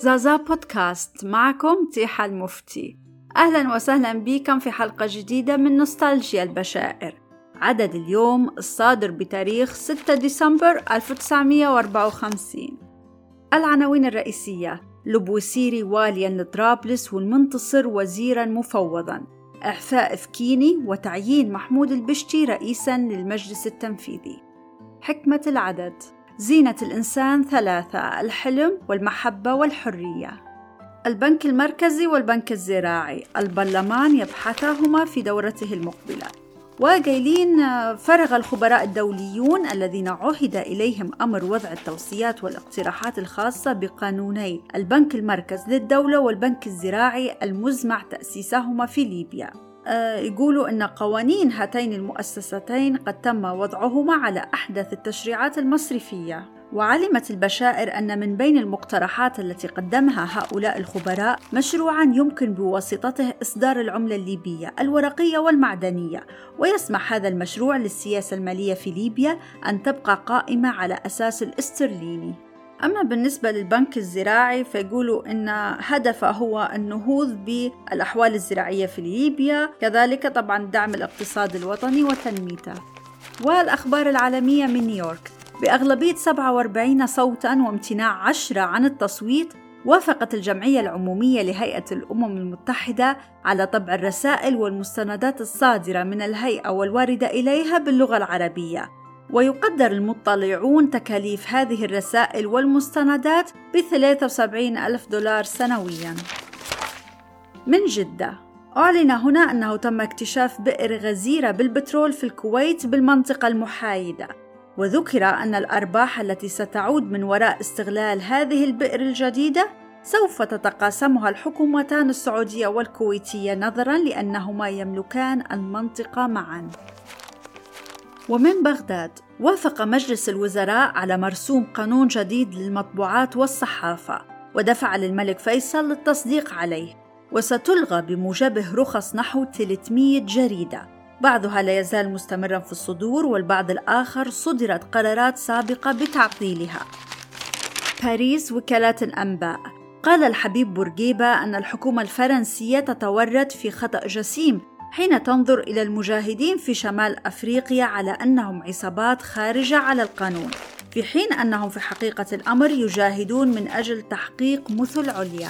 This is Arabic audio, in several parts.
زازا بودكاست معكم تيحة المفتي. أهلا وسهلا بكم في حلقة جديدة من نوستالجيا البشائر. عدد اليوم الصادر بتاريخ 6 ديسمبر 1954 العناوين الرئيسية لبوسيري واليا لطرابلس والمنتصر وزيرا مفوضا. إعفاء فكيني وتعيين محمود البشتي رئيسا للمجلس التنفيذي. حكمة العدد زينة الإنسان ثلاثة الحلم والمحبة والحرية. البنك المركزي والبنك الزراعي البرلمان يبحثاهما في دورته المقبلة. وقايلين فرغ الخبراء الدوليون الذين عهد إليهم أمر وضع التوصيات والاقتراحات الخاصة بقانوني البنك المركز للدولة والبنك الزراعي المزمع تأسيسهما في ليبيا. آه، يقولوا أن قوانين هاتين المؤسستين قد تم وضعهما على أحدث التشريعات المصرفية. وعلمت البشائر أن من بين المقترحات التي قدمها هؤلاء الخبراء مشروعا يمكن بواسطته إصدار العملة الليبية الورقية والمعدنية. ويسمح هذا المشروع للسياسة المالية في ليبيا أن تبقى قائمة على أساس الاسترليني. أما بالنسبة للبنك الزراعي فيقولوا أن هدفه هو النهوض بالأحوال الزراعية في ليبيا كذلك طبعا دعم الاقتصاد الوطني وتنميته. والأخبار العالمية من نيويورك. بأغلبية 47 صوتا وامتناع 10 عن التصويت وافقت الجمعية العمومية لهيئة الأمم المتحدة على طبع الرسائل والمستندات الصادرة من الهيئة والواردة إليها باللغة العربية. ويقدر المطلعون تكاليف هذه الرسائل والمستندات ب 73 ألف دولار سنوياً. من جدة أعلن هنا أنه تم اكتشاف بئر غزيرة بالبترول في الكويت بالمنطقة المحايدة وذكر أن الأرباح التي ستعود من وراء استغلال هذه البئر الجديدة سوف تتقاسمها الحكومتان السعودية والكويتية نظرا لأنهما يملكان المنطقة معا. ومن بغداد وافق مجلس الوزراء على مرسوم قانون جديد للمطبوعات والصحافة ودفع للملك فيصل للتصديق عليه وستلغى بموجبه رخص نحو 300 جريدة. بعضها لا يزال مستمرا في الصدور والبعض الآخر صدرت قرارات سابقة بتعطيلها. باريس وكالات الأنباء. قال الحبيب بورقيبة أن الحكومة الفرنسية تتورط في خطأ جسيم حين تنظر إلى المجاهدين في شمال أفريقيا على أنهم عصابات خارجة على القانون في حين أنهم في حقيقة الأمر يجاهدون من أجل تحقيق مثل عليا.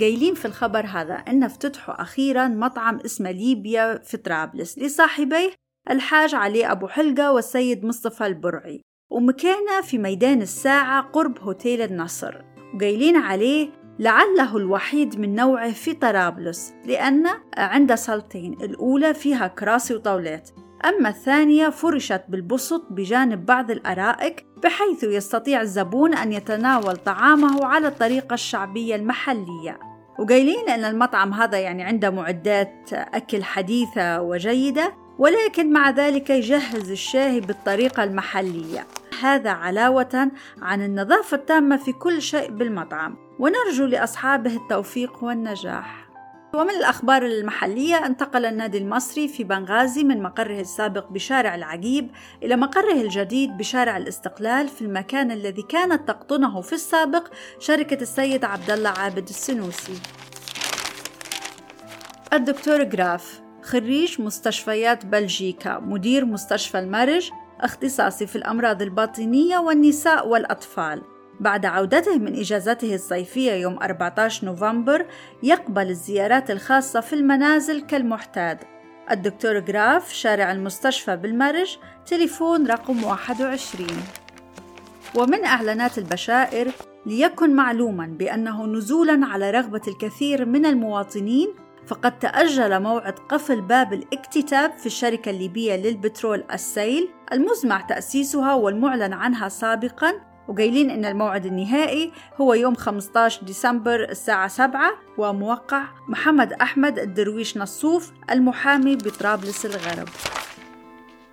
قايلين في الخبر هذا أن افتتحوا أخيرا مطعم اسمه ليبيا في طرابلس لصاحبيه الحاج علي أبو حلقة والسيد مصطفى البرعي ومكانه في ميدان الساعة قرب هوتيل النصر. وقايلين عليه لعله الوحيد من نوعه في طرابلس لأن عنده صالتين الأولى فيها كراسي وطاولات. أما الثانية فرشت بالبسط بجانب بعض الأرائك بحيث يستطيع الزبون أن يتناول طعامه على الطريقة الشعبية المحلية. وقايلين أن المطعم هذا يعني عنده معدات أكل حديثة وجيدة ولكن مع ذلك يجهز الشاي بالطريقة المحلية. هذا علاوة عن النظافة التامة في كل شيء بالمطعم ونرجو لأصحابه التوفيق والنجاح ومن الأخبار المحلية انتقل النادي المصري في بنغازي من مقره السابق بشارع العقيب إلى مقره الجديد بشارع الاستقلال في المكان الذي كانت تقطنه في السابق شركة السيد عبد الله عابد السنوسي. الدكتور جراف خريج مستشفيات بلجيكا مدير مستشفى المرج اختصاصي في الأمراض الباطنية والنساء والأطفال. بعد عودته من إجازته الصيفية يوم 14 نوفمبر يقبل الزيارات الخاصة في المنازل كالمعتاد الدكتور جراف شارع المستشفى بالمرج تليفون رقم 21 ومن إعلانات البشائر ليكن معلوما بأنه نزولا على رغبة الكثير من المواطنين فقد تأجل موعد قفل باب الاكتتاب في الشركة الليبية للبترول السائل. المزمع تأسيسها والمعلن عنها سابقا وقايلين إن الموعد النهائي هو يوم 15 ديسمبر الساعة 7 وموقع محمد أحمد الدرويش نصوف المحامي بطرابلس الغرب.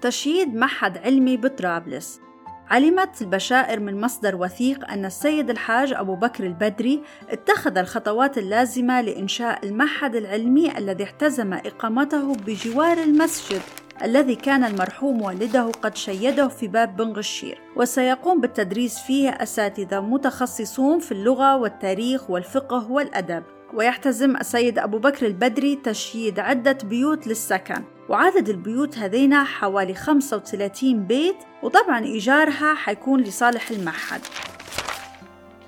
تشييد معهد علمي بطرابلس. علمت البشائر من مصدر وثيق أن السيد الحاج أبو بكر البدري اتخذ الخطوات اللازمة لإنشاء المعهد العلمي الذي احتزم إقامته بجوار المسجد الذي كان المرحوم والده قد شيده في باب بن غشير وسيقوم بالتدريس فيه أساتذة متخصصون في اللغة والتاريخ والفقه والأدب. ويحتزم السيد أبو بكر البدري تشييد عدة بيوت للسكن. وعدد البيوت هذينا حوالي 35 بيت وطبعا إيجارها حيكون لصالح المعهد.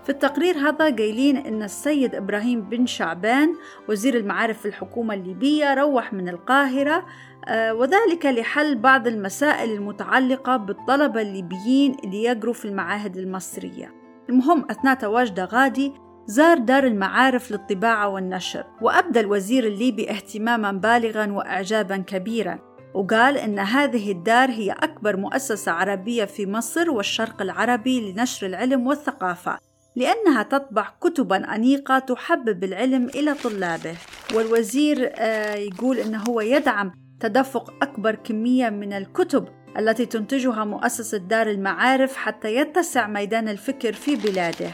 في التقرير هذا قايلين إن السيد إبراهيم بن شعبان وزير المعارف في الحكومة الليبية روح من القاهرة آه، وذلك لحل بعض المسائل المتعلقة بالطلبة الليبيين اللي يقروا في المعاهد المصرية. المهم أثناء تواجده غادي زار دار المعارف للطباعة والنشر وأبدى الوزير الليبي اهتماما بالغا وإعجابا كبيرا وقال إن هذه الدار هي أكبر مؤسسة عربية في مصر والشرق العربي لنشر العلم والثقافة لأنها تطبع كتبا أنيقة تحبب العلم إلى طلابه. والوزير آه، يقول إنه هو يدعم تدفق أكبر كمية من الكتب التي تنتجها مؤسسة دار المعارف حتى يتسع ميدان الفكر في بلاده.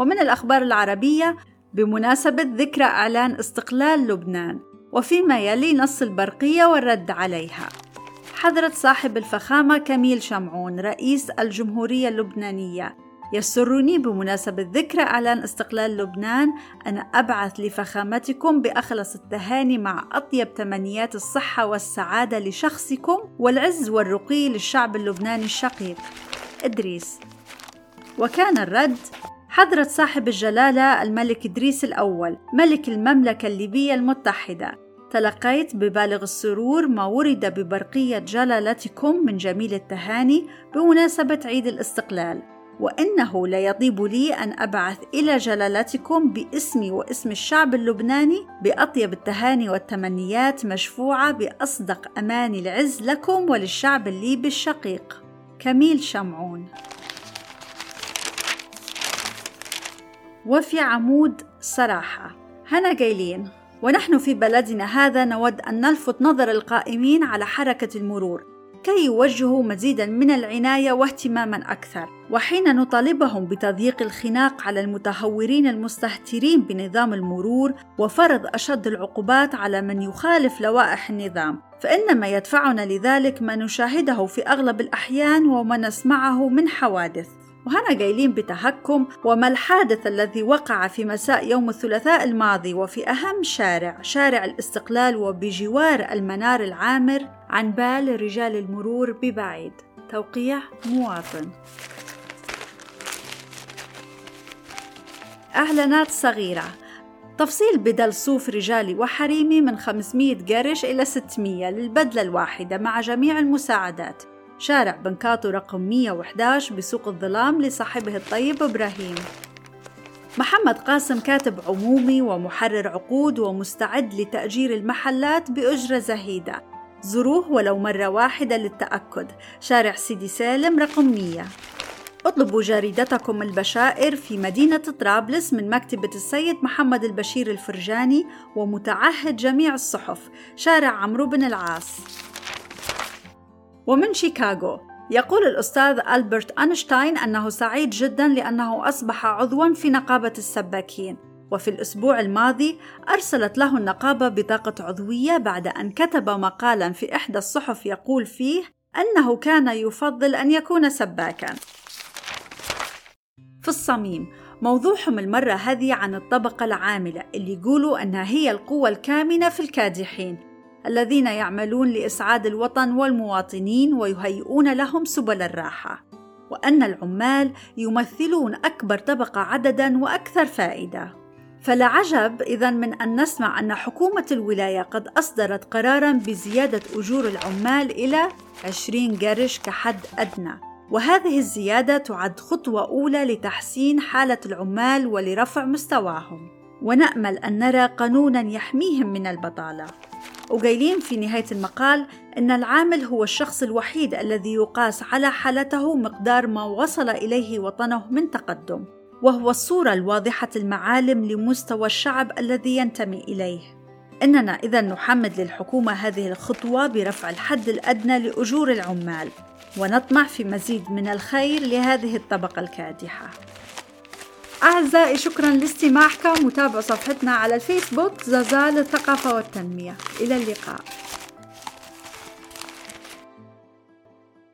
ومن الأخبار العربية بمناسبة ذكرى إعلان استقلال لبنان وفيما يلي نص البرقية والرد عليها. حضرة صاحب الفخامة كميل شمعون رئيس الجمهورية اللبنانية يسرني بمناسبة ذكرى إعلان استقلال لبنان أن أبعث لفخامتكم بأخلص التهاني مع أطيب تمنيات الصحة والسعادة لشخصكم والعز والرقي للشعب اللبناني الشقيق. إدريس. وكان الرد حضرة صاحب الجلالة الملك إدريس الأول ملك المملكة الليبية المتحدة. تلقيت ببالغ السرور ما ورد ببرقية جلالتكم من جميل التهاني بمناسبة عيد الاستقلال. وإنه لا يطيب لي أن أبعث إلى جلالتكم باسمي واسم الشعب اللبناني بأطيب التهاني والتمنيات مشفوعة بأصدق أماني العز لكم وللشعب الليبي الشقيق. كميل شمعون. وفي عمود صراحة. هنا قايلين ونحن في بلدنا هذا نود أن نلفت نظر القائمين على حركة المرور كي يوجهوا مزيدا من العناية واهتماما أكثر. وحين نطالبهم بتضييق الخناق على المتهورين المستهترين بنظام المرور وفرض أشد العقوبات على من يخالف لوائح النظام فإنما يدفعنا لذلك ما نشاهده في أغلب الأحيان وما نسمعه من حوادث. وهنا قايلين بتهكم وما الحادث الذي وقع في مساء يوم الثلاثاء الماضي وفي أهم شارع شارع الاستقلال وبجوار المنار العامر عن بال رجال المرور ببعيد. توقيع مواطن. إعلانات صغيرة. تفصيل بدل صوف رجالي وحريمي من 500 قرش إلى 600 للبدلة الواحدة مع جميع المساعدات. شارع بنكاتو رقم 111 بسوق الظلام لصاحبه الطيب إبراهيم. محمد قاسم كاتب عمومي ومحرر عقود ومستعد لتأجير المحلات بأجرة زهيدة. زوروه ولو مرة واحدة للتأكد. شارع سيدي سالم رقم 100 اطلبوا جريدتكم البشائر في مدينة طرابلس من مكتبة السيد محمد البشير الفرجاني ومتعهد جميع الصحف. شارع عمرو بن العاص. ومن شيكاغو. يقول الأستاذ ألبرت أينشتاين أنه سعيد جدا لأنه أصبح عضوا في نقابة السباكين وفي الأسبوع الماضي أرسلت له النقابة بطاقة عضوية بعد أن كتب مقالا في إحدى الصحف يقول فيه أنه كان يفضل أن يكون سباكا. في الصميم موضوعهم المرة هذه عن الطبقة العاملة اللي يقولوا أنها هي القوة الكامنة في الكادحين. الذين يعملون لإسعاد الوطن والمواطنين ويهيئون لهم سبل الراحة وأن العمال يمثلون أكبر طبقة عددا وأكثر فائدة. فلا عجب إذا من أن نسمع أن حكومة الولاية قد أصدرت قرارا بزيادة أجور العمال إلى 20 قرش كحد أدنى. وهذه الزيادة تعد خطوة أولى لتحسين حالة العمال ولرفع مستواهم. ونأمل أن نرى قانونا يحميهم من البطالة. وقايلين في نهاية المقال أن العامل هو الشخص الوحيد الذي يقاس على حالته مقدار ما وصل إليه وطنه من تقدم وهو الصورة الواضحة المعالم لمستوى الشعب الذي ينتمي إليه. إننا إذا نحمد للحكومة هذه الخطوة برفع الحد الأدنى لأجور العمال ونطمع في مزيد من الخير لهذه الطبقة الكادحة. أعزائي شكرا لاستماعكم. وتابعوا صفحتنا على الفيسبوك زازا للثقافة والتنمية. إلى اللقاء.